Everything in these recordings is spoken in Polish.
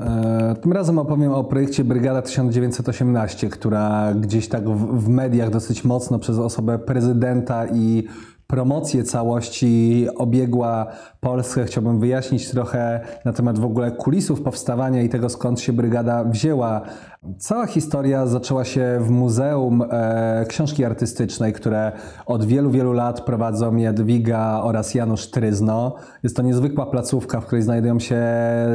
E, Tym razem opowiem o projekcie Brygada 1918, która gdzieś tak w, w mediach dosyć mocno przez osobę prezydenta i promocję całości obiegła Polskę. Chciałbym wyjaśnić trochę na temat w ogóle kulisów powstawania i tego, skąd się brygada wzięła. Cała historia zaczęła się w Muzeum e, Książki Artystycznej, które od wielu, wielu lat prowadzą Jadwiga oraz Janusz Tryzno. Jest to niezwykła placówka, w której znajdują się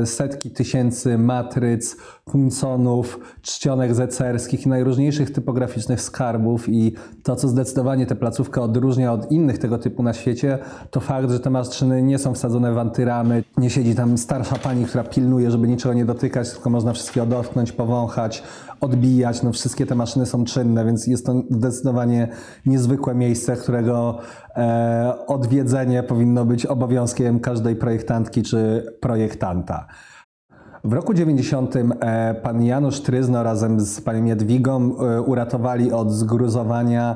setki tysięcy matryc, punsonów, czcionek zecerskich i najróżniejszych typograficznych skarbów. I to, co zdecydowanie tę placówkę odróżnia od innych tego typu na świecie, to fakt, że te maszyny nie są wsadzone w antyramy, nie siedzi tam starsza pani, która pilnuje, żeby niczego nie dotykać, tylko można wszystkiego dotknąć, powąchać, odbijać. No, wszystkie te maszyny są czynne, więc jest to zdecydowanie niezwykłe miejsce, którego e, odwiedzenie powinno być obowiązkiem każdej projektantki czy projektanta. W roku 90 e, pan Janusz Tryzno razem z panią Jadwigą e, uratowali od zgruzowania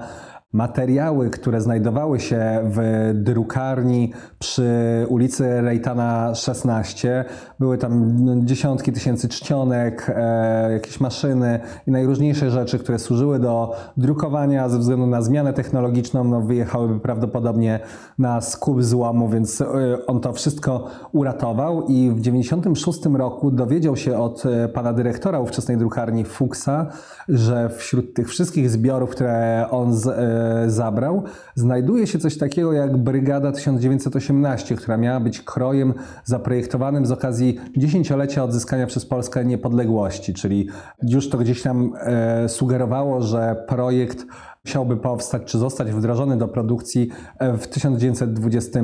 materiały, które znajdowały się w drukarni przy ulicy Rejtana 16. Były tam dziesiątki tysięcy czcionek, e, jakieś maszyny i najróżniejsze rzeczy, które służyły do drukowania ze względu na zmianę technologiczną, no, wyjechałyby prawdopodobnie na skup złomu, więc e, on to wszystko uratował i w 96 roku dowiedział się od e, pana dyrektora ówczesnej drukarni Fuchsa, że wśród tych wszystkich zbiorów, które on z, e, zabrał, znajduje się coś takiego jak Brygada 1918, która miała być krojem zaprojektowanym z okazji dziesięciolecia odzyskania przez Polskę niepodległości, czyli już to gdzieś nam e, sugerowało, że projekt musiałby powstać czy zostać wdrożony do produkcji e, w 1920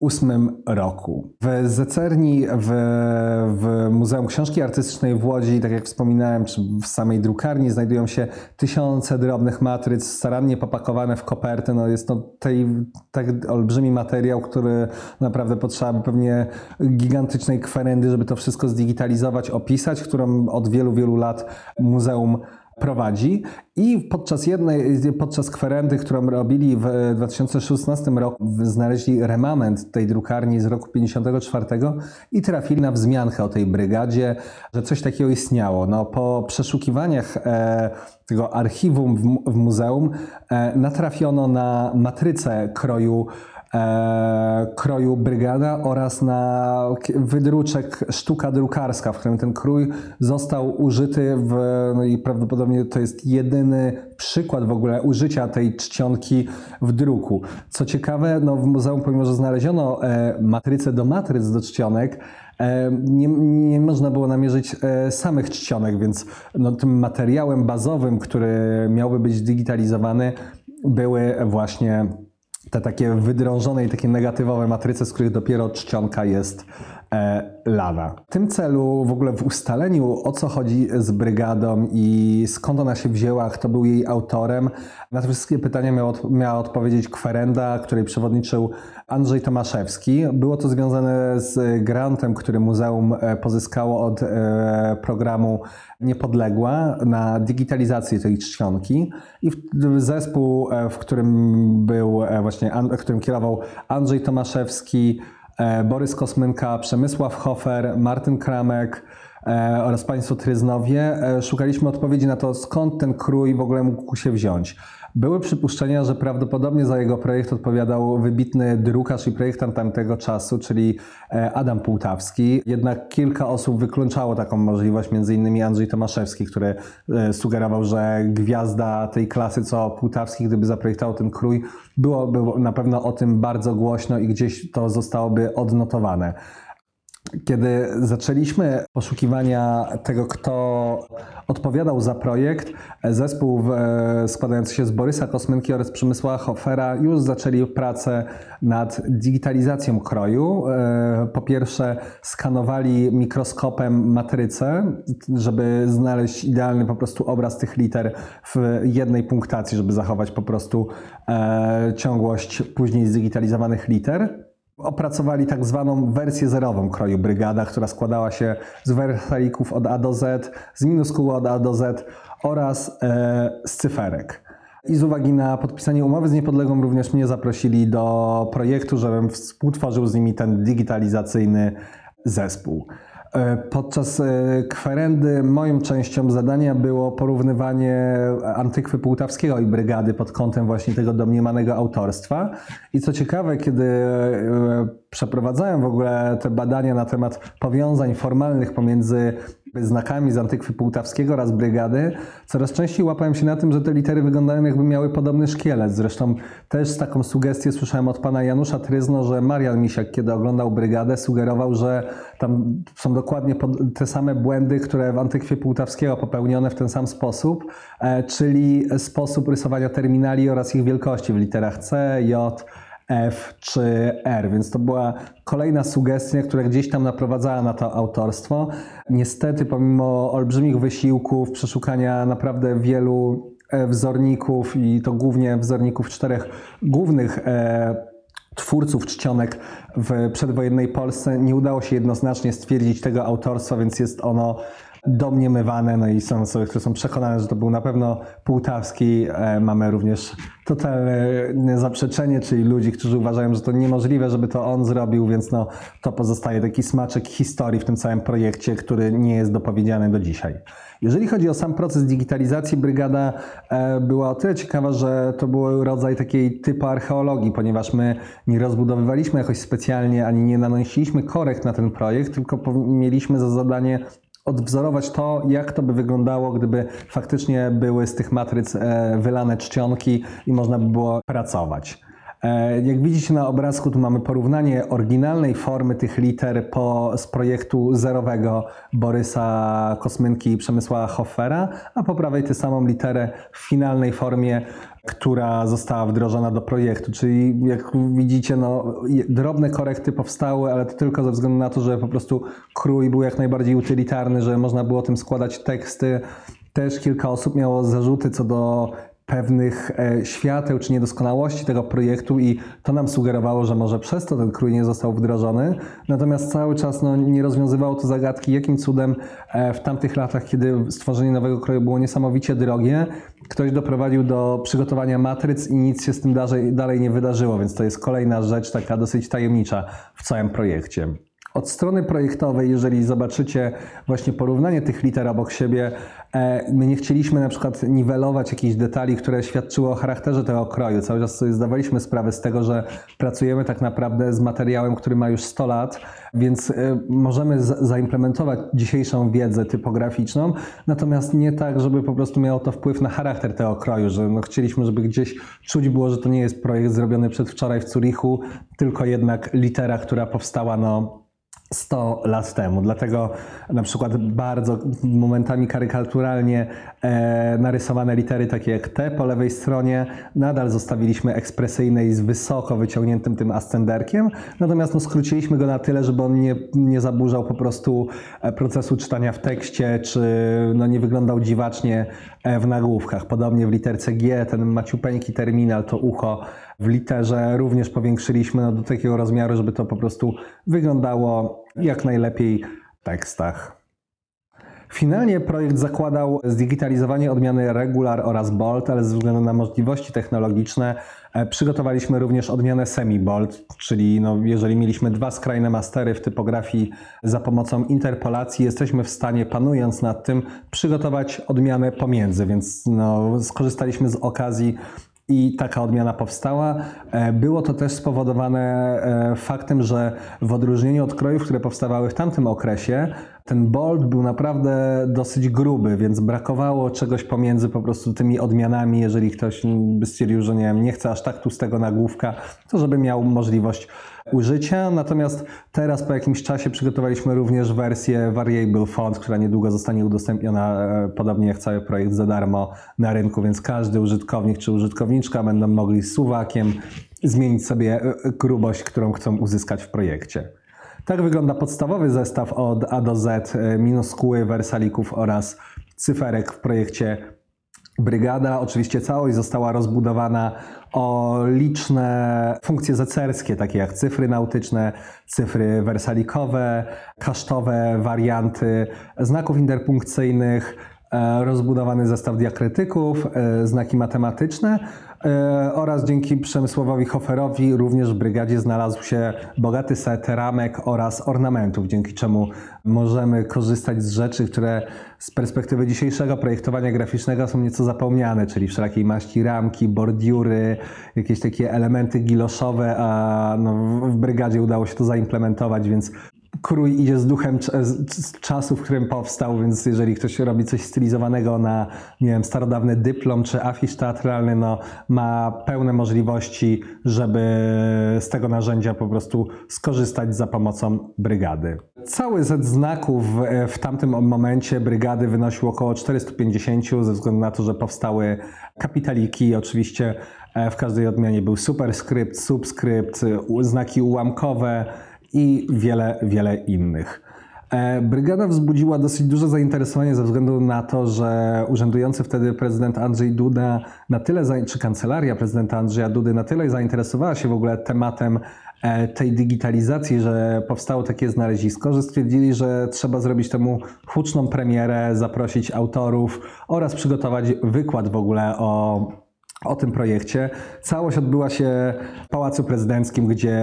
1998 roku. W zecerni w, w Muzeum Książki Artystycznej w Łodzi, tak jak wspominałem, czy w samej drukarni znajdują się tysiące drobnych matryc starannie popakowane w koperty. No jest to tej, tak olbrzymi materiał, który naprawdę potrzeba by pewnie gigantycznej kwerendy, żeby to wszystko zdigitalizować, opisać, którą od wielu, wielu lat muzeum prowadzi i podczas jednej, podczas kwerendy, którą robili w 2016 roku, znaleźli remament tej drukarni z roku 54 i trafili na wzmiankę o tej brygadzie, że coś takiego istniało. No, po przeszukiwaniach e, tego archiwum w, w muzeum e, natrafiono na matrycę kroju e, kroju brygada oraz na wydruczek sztuka drukarska, w którym ten krój został użyty w, no i prawdopodobnie to jest jedyny przykład w ogóle użycia tej czcionki w druku. Co ciekawe, no w muzeum, pomimo że znaleziono e, matrycę do matryc do czcionek, e, nie, nie można było namierzyć e, samych czcionek, więc no, tym materiałem bazowym, który miałby być digitalizowany, były właśnie te takie wydrążone i takie negatywowe matryce, z których dopiero czcionka jest lawa. W tym celu, w ogóle w ustaleniu o co chodzi z brygadą i skąd ona się wzięła, kto był jej autorem, na te wszystkie pytania miała, miała odpowiedzieć kwerenda, której przewodniczył Andrzej Tomaszewski. Było to związane z grantem, który muzeum e, pozyskało od e, programu Niepodległa na digitalizację tej czcionki i w- zespół, e, w którym był właśnie, An- którym kierował Andrzej Tomaszewski, Borys Kosmynka, Przemysław Hofer, Martyn Kramek e, oraz państwo Tryznowie, e, szukaliśmy odpowiedzi na to, skąd ten krój w ogóle mógł się wziąć. Były przypuszczenia, że prawdopodobnie za jego projekt odpowiadał wybitny drukarz i projektant tamtego czasu, czyli e, Adam Półtawski. Jednak kilka osób wykluczało taką możliwość, innymi Andrzej Tomaszewski, który e, sugerował, że gwiazda tej klasy co Półtawski, gdyby zaprojektował ten krój, byłoby na pewno o tym bardzo głośno i gdzieś to zostałoby odnotowane. Kiedy zaczęliśmy poszukiwania tego, kto odpowiadał za projekt, zespół składający się z Borysa Kosmynki oraz Przemysława Hofera już zaczęli pracę nad digitalizacją kroju. E, Po pierwsze, skanowali mikroskopem matrycę, żeby znaleźć idealny po prostu obraz tych liter w jednej punktacji, żeby zachować po prostu e, ciągłość później zdigitalizowanych liter opracowali tak zwaną wersję zerową kroju Brygada, która składała się z wersalików od A do Z, z minuskół od A do Z oraz e, z cyferek. i z uwagi na podpisanie umowy z Niepodległą również mnie zaprosili do projektu, żebym współtworzył z nimi ten digitalizacyjny zespół. E, podczas e, kwerendy moją częścią zadania było porównywanie Antykwy Półtawskiego i Brygady pod kątem właśnie tego domniemanego autorstwa. I co ciekawe, kiedy przeprowadzałem w ogóle te badania na temat powiązań formalnych pomiędzy znakami z Antykwy Półtawskiego oraz Brygady, coraz częściej łapałem się na tym, że te litery wyglądają jakby miały podobny szkielet. Zresztą też taką sugestię słyszałem od pana Janusza Tryzno, że Marian Misiak, kiedy oglądał Brygadę, sugerował, że tam są dokładnie te same błędy, które w Antykwie Półtawskiego popełnione w ten sam sposób, e, czyli sposób rysowania terminali oraz ich wielkości w literach C, J, F czy R, więc to była kolejna sugestia, która gdzieś tam naprowadzała na to autorstwo. Niestety, pomimo olbrzymich wysiłków, przeszukania naprawdę wielu e, wzorników i to głównie wzorników czterech głównych e, twórców czcionek w przedwojennej Polsce, nie udało się jednoznacznie stwierdzić tego autorstwa, więc jest ono domniemywane, no i są osoby, które są przekonane, że to był na pewno Półtawski. E, mamy również totalne zaprzeczenie, czyli ludzi, którzy uważają, że to niemożliwe, żeby to on zrobił, więc no, to pozostaje taki smaczek historii w tym całym projekcie, który nie jest dopowiedziany do dzisiaj. Jeżeli chodzi o sam proces digitalizacji, brygada e, była o tyle ciekawa, że to był rodzaj takiej typu archeologii, ponieważ my nie rozbudowywaliśmy jakoś specjalnie, ani nie nanosiliśmy korekt na ten projekt, tylko mieliśmy za zadanie odwzorować to, jak to by wyglądało, gdyby faktycznie były z tych matryc e, wylane czcionki i można by było pracować. E, jak widzicie na obrazku, tu mamy porównanie oryginalnej formy tych liter po, z projektu zerowego Borysa Kosmynki i Przemysła Hoffera, a po prawej tę samą literę w finalnej formie która została wdrożona do projektu. Czyli jak widzicie, no, drobne korekty powstały, ale to tylko ze względu na to, że po prostu krój był jak najbardziej utylitarny, że można było tym składać teksty. Też kilka osób miało zarzuty co do pewnych e, świateł czy niedoskonałości tego projektu i to nam sugerowało, że może przez to ten krój nie został wdrożony. Natomiast cały czas no, nie rozwiązywało to zagadki, jakim cudem e, w tamtych latach, kiedy stworzenie nowego kroju było niesamowicie drogie, ktoś doprowadził do przygotowania matryc i nic się z tym dalej nie wydarzyło, więc to jest kolejna rzecz taka dosyć tajemnicza w całym projekcie. Od strony projektowej, jeżeli zobaczycie właśnie porównanie tych liter obok siebie, e, my nie chcieliśmy na przykład niwelować jakichś detali, które świadczyły o charakterze tego kroju. Cały czas sobie zdawaliśmy sprawę z tego, że pracujemy tak naprawdę z materiałem, który ma już 100 lat, więc e, możemy zaimplementować dzisiejszą wiedzę typograficzną, natomiast nie tak, żeby po prostu miało to wpływ na charakter tego kroju, że no chcieliśmy, żeby gdzieś czuć było, że to nie jest projekt zrobiony przedwczoraj w Zurichu, tylko jednak litera, która powstała no 100 lat temu. Dlatego na przykład bardzo momentami karykaturalnie e, narysowane litery takie jak T po lewej stronie nadal zostawiliśmy ekspresyjne i z wysoko wyciągniętym tym ascenderkiem, natomiast no, skróciliśmy go na tyle, żeby on nie, nie zaburzał po prostu e, procesu czytania w tekście, czy no, nie wyglądał dziwacznie e, w nagłówkach. Podobnie w literce G ten maciupeńki terminal, to ucho w literze również powiększyliśmy no, do takiego rozmiaru, żeby to po prostu wyglądało jak najlepiej tekstach. Finalnie projekt zakładał zdigitalizowanie odmiany Regular oraz Bold, ale ze względu na możliwości technologiczne e, przygotowaliśmy również odmianę Semi-Bold, czyli no, jeżeli mieliśmy dwa skrajne mastery w typografii za pomocą interpolacji, jesteśmy w stanie, panując nad tym, przygotować odmianę pomiędzy, więc no, skorzystaliśmy z okazji i taka odmiana powstała. E, było to też spowodowane e, faktem, że w odróżnieniu od krojów, które powstawały w tamtym okresie, ten bolt był naprawdę dosyć gruby, więc brakowało czegoś pomiędzy po prostu tymi odmianami, jeżeli ktoś by stwierdził, że nie, wiem, nie chce aż tak tłustego nagłówka, to żeby miał możliwość użycia. Natomiast teraz po jakimś czasie przygotowaliśmy również wersję Variable Font, która niedługo zostanie udostępniona, e, podobnie jak cały projekt za darmo na rynku, więc każdy użytkownik czy użytkowniczka będą mogli suwakiem zmienić sobie e, grubość, którą chcą uzyskać w projekcie. Tak wygląda podstawowy zestaw od A do Z e, minuskóły, wersalików oraz cyferek w projekcie Brygada. Oczywiście całość została rozbudowana o liczne funkcje zecerskie, takie jak cyfry nautyczne, cyfry wersalikowe, kasztowe, warianty znaków interpunkcyjnych, rozbudowany zestaw diakrytyków, e, znaki matematyczne e, oraz dzięki Przemysłowowi Hoferowi również w brygadzie znalazł się bogaty set ramek oraz ornamentów, dzięki czemu możemy korzystać z rzeczy, które z perspektywy dzisiejszego projektowania graficznego są nieco zapomniane, czyli wszelakiej maści ramki, bordiury, jakieś takie elementy giloszowe, a no, w brygadzie udało się to zaimplementować, więc krój idzie z duchem z czasu, w którym powstał, więc jeżeli ktoś robi coś stylizowanego na, nie wiem, starodawny dyplom czy afisz teatralny, no ma pełne możliwości, żeby z tego narzędzia po prostu skorzystać za pomocą brygady. Cały set znaków w tamtym momencie brygady wynosił około 450 ze względu na to, że powstały kapitaliki. Oczywiście e, w każdej odmianie był superskrypt, subskrypt, znaki ułamkowe, i wiele, wiele innych. E, brygada wzbudziła dosyć duże zainteresowanie ze względu na to, że urzędujący wtedy prezydent Andrzej Duda na tyle, czy kancelaria prezydenta Andrzeja Dudy na tyle zainteresowała się w ogóle tematem e, tej digitalizacji, że powstało takie znalezisko, że stwierdzili, że trzeba zrobić temu huczną premierę, zaprosić autorów oraz przygotować wykład w ogóle o o tym projekcie. Całość odbyła się w Pałacu Prezydenckim, gdzie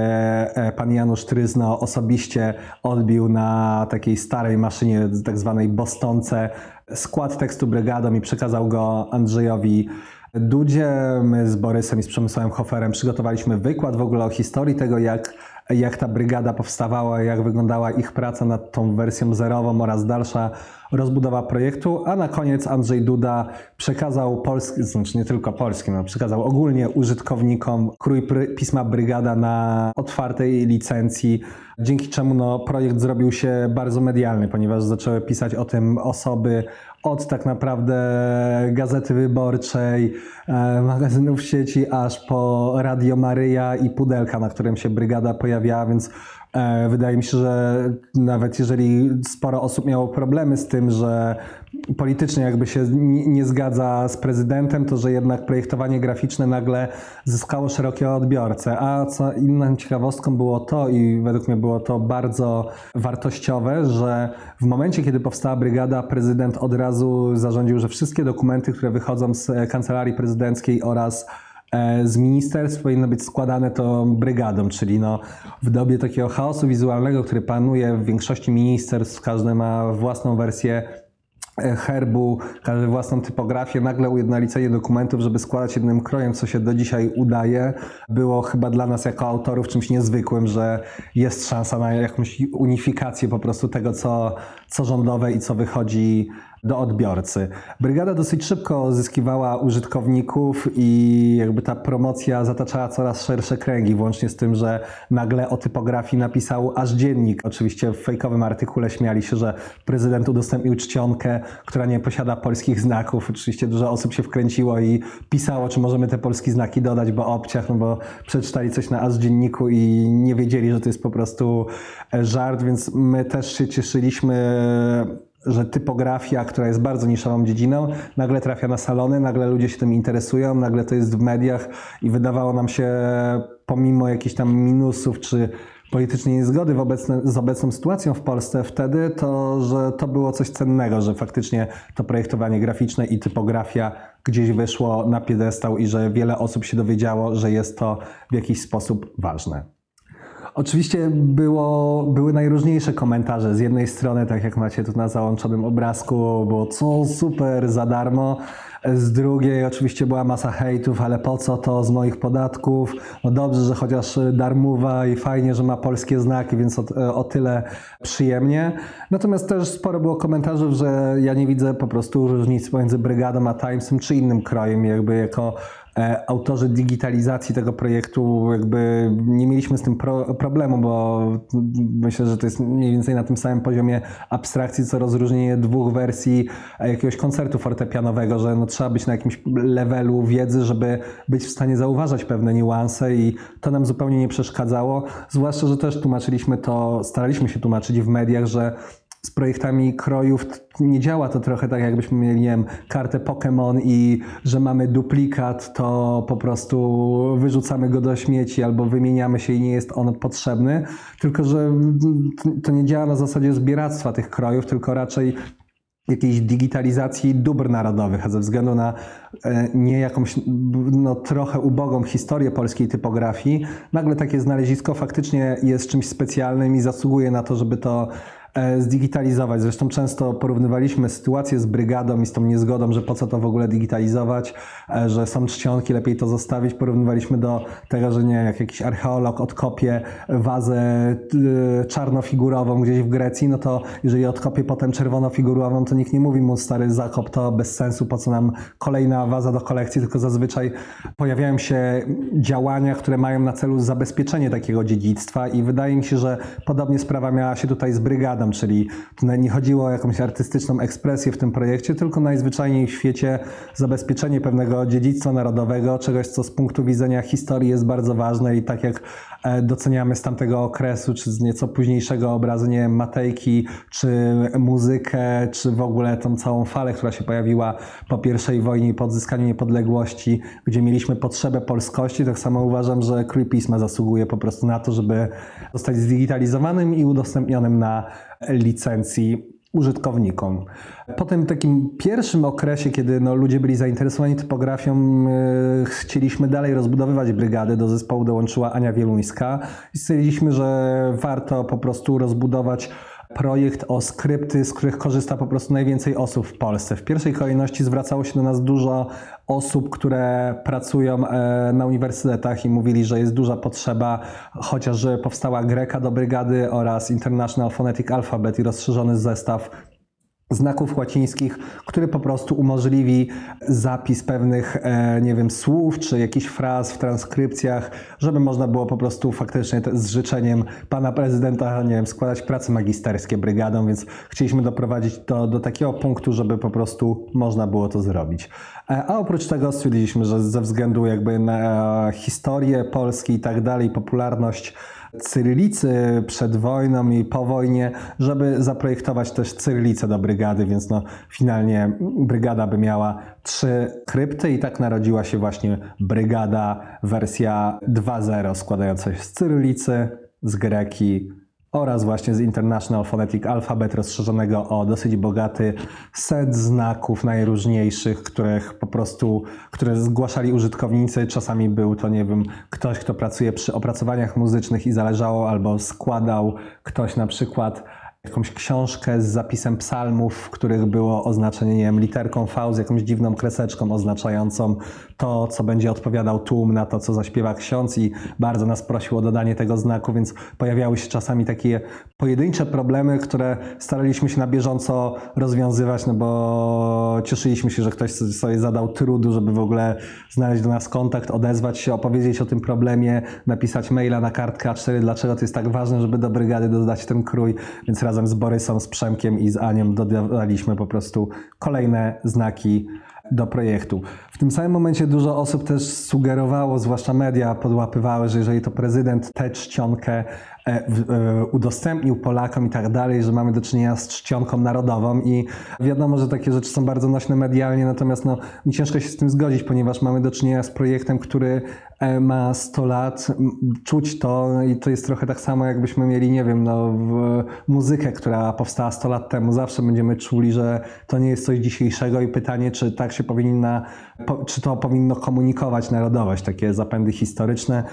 e, pan Janusz Tryzno osobiście odbił na takiej starej maszynie, tak zwanej Bostonce, skład tekstu brygadą i przekazał go Andrzejowi Dudzie. My z Borysem i z Przemysławem Hoferem przygotowaliśmy wykład w ogóle o historii tego, jak jak ta brygada powstawała, jak wyglądała ich praca nad tą wersją zerową oraz dalsza rozbudowa projektu, a na koniec Andrzej Duda przekazał polskim, znaczy nie tylko polskim, no, przekazał ogólnie użytkownikom krój pisma Brygada na otwartej licencji, dzięki czemu no, projekt zrobił się bardzo medialny, ponieważ zaczęły pisać o tym osoby od tak naprawdę Gazety Wyborczej, e, magazynów sieci, aż po Radio Maryja i Pudelka, na którym się brygada pojawiała, więc wydaje mi się, że nawet jeżeli sporo osób miało problemy z tym, że politycznie jakby się nie zgadza z prezydentem, to że jednak projektowanie graficzne nagle zyskało szerokie odbiorcę. A co inną ciekawostką było to i według mnie było to bardzo wartościowe, że w momencie, kiedy powstała brygada, prezydent od razu zarządził, że wszystkie dokumenty, które wychodzą z kancelarii prezydenckiej oraz E, z ministerstw powinno być składane to brygadą, czyli no, w dobie takiego chaosu wizualnego, który panuje w większości ministerstw, każdy ma własną wersję e, herbu, każdy własną typografię, nagle ujednolicenie dokumentów, żeby składać jednym krojem, co się do dzisiaj udaje, było chyba dla nas jako autorów czymś niezwykłym, że jest szansa na jakąś unifikację po prostu tego, co, co rządowe i co wychodzi do odbiorcy. Brygada dosyć szybko zyskiwała użytkowników i jakby ta promocja zataczała coraz szersze kręgi, włącznie z tym, że nagle o typografii napisał aż dziennik. Oczywiście w fejkowym artykule śmiali się, że prezydent udostępnił czcionkę, która nie posiada polskich znaków. Oczywiście dużo osób się wkręciło i pisało, czy możemy te polskie znaki dodać, bo obciach, no bo przeczytali coś na aż dzienniku i nie wiedzieli, że to jest po prostu żart, więc my też się cieszyliśmy że typografia, która jest bardzo niszową dziedziną, nagle trafia na salony, nagle ludzie się tym interesują, nagle to jest w mediach i wydawało nam się, pomimo jakichś tam minusów czy politycznej niezgody z obecną sytuacją w Polsce wtedy, to że to było coś cennego, że faktycznie to projektowanie graficzne i typografia gdzieś wyszło na piedestał i że wiele osób się dowiedziało, że jest to w jakiś sposób ważne. Oczywiście było, były najróżniejsze komentarze. Z jednej strony, tak jak macie tu na załączonym obrazku, było co super za darmo. Z drugiej oczywiście była masa hejtów, ale po co to z moich podatków? No dobrze, że chociaż darmowa i fajnie, że ma polskie znaki, więc o, o tyle przyjemnie. Natomiast też sporo było komentarzy, że ja nie widzę po prostu różnicy pomiędzy Brygadą a Timesem czy innym krojem, jakby jako autorzy digitalizacji tego projektu jakby nie mieliśmy z tym pro, problemu, bo myślę, że to jest mniej więcej na tym samym poziomie abstrakcji, co rozróżnienie dwóch wersji jakiegoś koncertu fortepianowego, że no trzeba być na jakimś levelu wiedzy, żeby być w stanie zauważać pewne niuanse i to nam zupełnie nie przeszkadzało, zwłaszcza, że też tłumaczyliśmy to, staraliśmy się tłumaczyć w mediach, że z projektami krojów nie działa to trochę tak, jakbyśmy mieli, nie wiem, kartę Pokémon i że mamy duplikat, to po prostu wyrzucamy go do śmieci albo wymieniamy się i nie jest on potrzebny, tylko że to nie działa na zasadzie zbieractwa tych krojów, tylko raczej jakiejś digitalizacji dóbr narodowych, a ze względu na e, nie jakąś no, trochę ubogą historię polskiej typografii, nagle takie znalezisko faktycznie jest czymś specjalnym i zasługuje na to, żeby to zdigitalizować. Zresztą często porównywaliśmy sytuację z brygadą i z tą niezgodą, że po co to w ogóle digitalizować, e, że są czcionki, lepiej to zostawić. Porównywaliśmy do tego, że nie jak jakiś archeolog odkopie wazę e, czarnofigurową gdzieś w Grecji, no to jeżeli odkopie potem czerwonofigurową, to nikt nie mówi mu stary zakop, to bez sensu, po co nam kolejna waza do kolekcji, tylko zazwyczaj pojawiają się działania, które mają na celu zabezpieczenie takiego dziedzictwa i wydaje mi się, że podobnie sprawa miała się tutaj z brygadą czyli nie chodziło o jakąś artystyczną ekspresję w tym projekcie, tylko najzwyczajniej w świecie zabezpieczenie pewnego dziedzictwa narodowego, czegoś, co z punktu widzenia historii jest bardzo ważne i tak jak e, doceniamy z tamtego okresu, czy z nieco późniejszego obrazu, nie wiem, Matejki, czy muzykę, czy w ogóle tą całą falę, która się pojawiła po pierwszej wojnie i po odzyskaniu niepodległości, gdzie mieliśmy potrzebę polskości, tak samo uważam, że Krój Pisma zasługuje po prostu na to, żeby zostać zdigitalizowanym i udostępnionym na licencji użytkownikom. Po tym takim pierwszym okresie, kiedy no, ludzie byli zainteresowani typografią, yy, chcieliśmy dalej rozbudowywać brygadę. Do zespołu dołączyła Ania Wieluńska i stwierdziliśmy, że warto po prostu rozbudować projekt o skrypty, z których korzysta po prostu najwięcej osób w Polsce. W pierwszej kolejności zwracało się do nas dużo osób, które pracują e, na uniwersytetach i mówili, że jest duża potrzeba, chociaż powstała Greka do brygady oraz International Phonetic Alphabet i rozszerzony zestaw znaków łacińskich, który po prostu umożliwi zapis pewnych, e, nie wiem, słów czy jakichś fraz w transkrypcjach, żeby można było po prostu faktycznie z życzeniem pana prezydenta, nie wiem, składać prace magisterskie brygadą, więc chcieliśmy doprowadzić to do takiego punktu, żeby po prostu można było to zrobić. E, a oprócz tego stwierdziliśmy, że ze względu jakby na historię Polski i tak dalej, popularność cyrylicy przed wojną i po wojnie, żeby zaprojektować też cyrylicę do brygady, więc no finalnie brygada by miała trzy krypty i tak narodziła się właśnie brygada wersja 2.0 składająca się z cyrylicy, z greki, oraz właśnie z International Phonetic Alphabet rozszerzonego o dosyć bogaty set znaków najróżniejszych, których po prostu, które zgłaszali użytkownicy. Czasami był to, nie wiem, ktoś, kto pracuje przy opracowaniach muzycznych i zależało, albo składał ktoś na przykład jakąś książkę z zapisem psalmów, w których było oznaczenie, nie wiem, literką V z jakąś dziwną kreseczką oznaczającą to, co będzie odpowiadał tłum na to, co zaśpiewa ksiądz i bardzo nas prosił o dodanie tego znaku, więc pojawiały się czasami takie pojedyncze problemy, które staraliśmy się na bieżąco rozwiązywać, no bo cieszyliśmy się, że ktoś sobie zadał trudu, żeby w ogóle znaleźć do nas kontakt, odezwać się, opowiedzieć o tym problemie, napisać maila na kartkę A4, dlaczego to jest tak ważne, żeby do brygady dodać ten krój, więc razem z Borysem, z Przemkiem i z Anią dodaliśmy po prostu kolejne znaki do projektu. W tym samym momencie dużo osób też sugerowało, zwłaszcza media podłapywały, że jeżeli to prezydent tę czcionkę E, e, udostępnił Polakom i tak dalej, że mamy do czynienia z czcionką narodową i wiadomo, że takie rzeczy są bardzo nośne medialnie, natomiast no, mi ciężko się z tym zgodzić, ponieważ mamy do czynienia z projektem, który ma 100 lat, czuć to i to jest trochę tak samo, jakbyśmy mieli, nie wiem, no, muzykę, która powstała 100 lat temu. Zawsze będziemy czuli, że to nie jest coś dzisiejszego i pytanie, czy tak się powinna, czy to powinno komunikować narodowość, takie zapędy historyczne.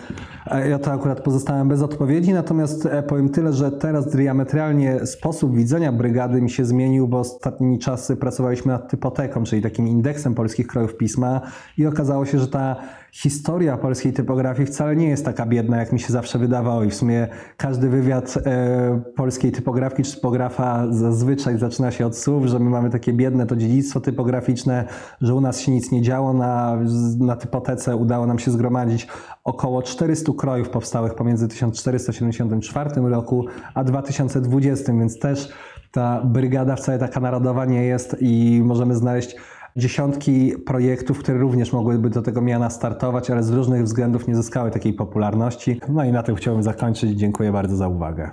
Ja to akurat pozostałem bez odpowiedzi, natomiast e, powiem tyle, że teraz diametralnie sposób widzenia brygady mi się zmienił, bo ostatnimi czasy pracowaliśmy nad typoteką, czyli takim indeksem polskich krojów pisma i okazało się, że ta historia polskiej typografii wcale nie jest taka biedna, jak mi się zawsze wydawało. I w sumie każdy wywiad e, polskiej typografii czy typografa zazwyczaj zaczyna się od słów, że my mamy takie biedne to dziedzictwo typograficzne, że u nas się nic nie działo. Na, na typotece udało nam się zgromadzić około 400 krojów powstałych pomiędzy 1474 roku a 2020, więc też ta brygada wcale taka narodowa nie jest i możemy znaleźć dziesiątki projektów, które również mogłyby do tego miana startować, ale z różnych względów nie zyskały takiej popularności. No i na tym chciałbym zakończyć. Dziękuję bardzo za uwagę.